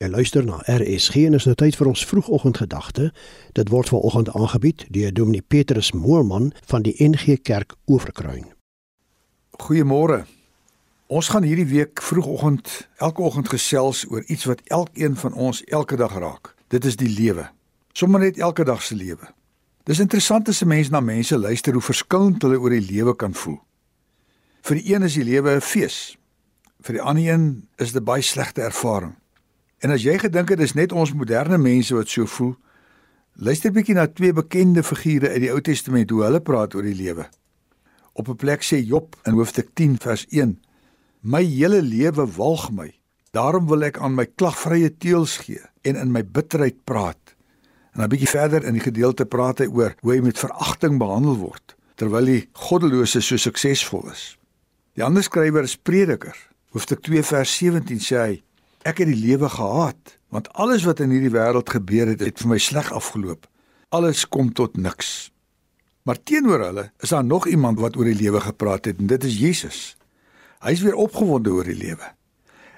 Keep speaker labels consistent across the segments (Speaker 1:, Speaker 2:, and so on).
Speaker 1: Jy luister na RSG en is nou tyd vir ons vroegoggendgedagte. Dit word vanoggend aangebied deur Dominee Petrus Moorman van die NG Kerk Oeverkruin.
Speaker 2: Goeiemôre. Ons gaan hierdie week vroegoggend elke oggend gesels oor iets wat elkeen van ons elke dag raak. Dit is die lewe. Sommige net elke dag se lewe. Dis interessant as 'n mens na mense luister hoe verskillend hulle oor die lewe kan voel. Vir die een is die lewe 'n fees. Vir die ander een is dit baie slegte ervaring. En as jy gedink het dis net ons moderne mense wat so voel, luister bietjie na twee bekende figure uit die Ou Testament hoe hulle praat oor die lewe. Op 'n plek sê Job in hoofstuk 10 vers 1: My hele lewe walg my. Daarom wil ek aan my klagvrye teels gee en in my bitterheid praat. En 'n bietjie verder in die gedeelte praat hy oor hoe hy met veragting behandel word terwyl die goddelose so suksesvol is. Die ander skrywer is Prediker. Hoofstuk 2 vers 17 sê hy: Ek het die lewe gehaat want alles wat in hierdie wêreld gebeur het, het vir my sleg afgeloop. Alles kom tot niks. Maar teenoor hulle is daar nog iemand wat oor die lewe gepraat het en dit is Jesus. Hy is weer opgewonde oor die lewe.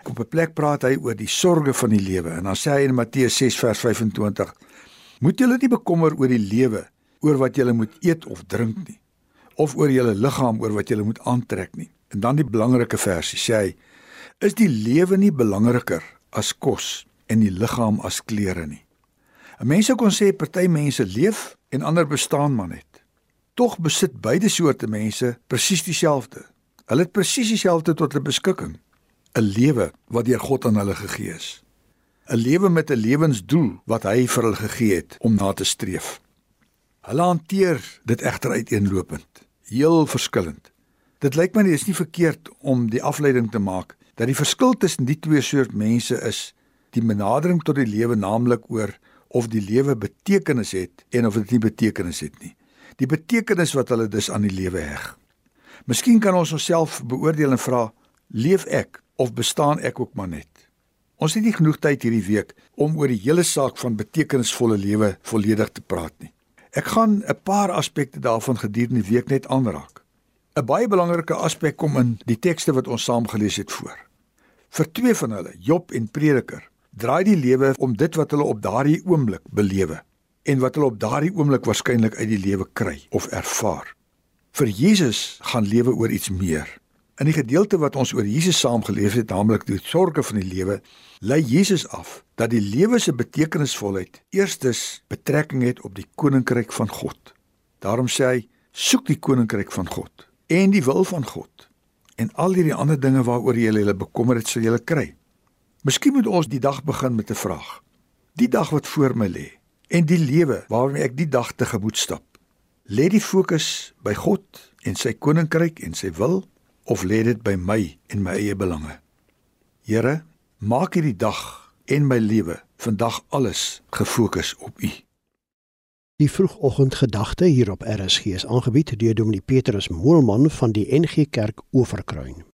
Speaker 2: Op 'n plek praat hy oor die sorges van die lewe en dan sê hy in Matteus 6 vers 25: Moet julle nie bekommer oor die lewe, oor wat julle moet eet of drink nie, of oor julle liggaam oor wat julle moet aantrek nie. En dan die belangrike versie sê hy: is die lewe nie belangriker as kos en die liggaam as klere nie. 'n Mens sou kon sê party mense leef en ander bestaan maar net. Tog besit beide soorte mense presies dieselfde. Hulle het presies dieselfde tot hulle beskikking. 'n Lewe wat deur God aan hulle gegee is. 'n Lewe met 'n lewensdoel wat hy vir hulle gegee het om na te streef. Hulle hanteer dit egter uiteenlopend, heel verskillend. Dit lyk my nie is nie verkeerd om die afleiding te maak dat die verskil tussen die twee soort mense is die benadering tot die lewe naamlik oor of die lewe betekenis het en of dit nie betekenis het nie. Die betekenis wat hulle dus aan die lewe heg. Miskien kan ons onsself beoordeel en vra, leef ek of bestaan ek ook maar net? Ons het nie genoeg tyd hierdie week om oor die hele saak van betekenisvolle lewe volledig te praat nie. Ek gaan 'n paar aspekte daarvan gedurende die week net aanraak. 'n Baie belangrike aspek kom in die tekste wat ons saam gelees het voor. Vir twee van hulle, Job en Prediker, draai die lewe om dit wat hulle op daardie oomblik belewe en wat hulle op daardie oomblik waarskynlik uit die lewe kry of ervaar. Vir Jesus gaan lewe oor iets meer. In die gedeelte wat ons oor Jesus saam gelees het, naamlik die sorges van die lewe, lei Jesus af dat die lewe se betekenisvolheid eerstes betrekking het op die koninkryk van God. Daarom sê hy: "Soek die koninkryk van God." en die wil van God. En al hierdie ander dinge waaroor jy julle bekommer het, sal jy kry. Miskien moet ons die dag begin met 'n vraag. Die dag wat voor my lê en die lewe waarmee ek die dag tegemoet stap. Lê die fokus by God en sy koninkryk en sy wil of lê dit by my en my eie belange? Here, maak hierdie dag en my lewe vandag alles gefokus op U.
Speaker 1: Die vroegoggendgedagte hier op RSG is aangebied deur Dominee Petrus Moelman van die NG Kerk Oeverkruin.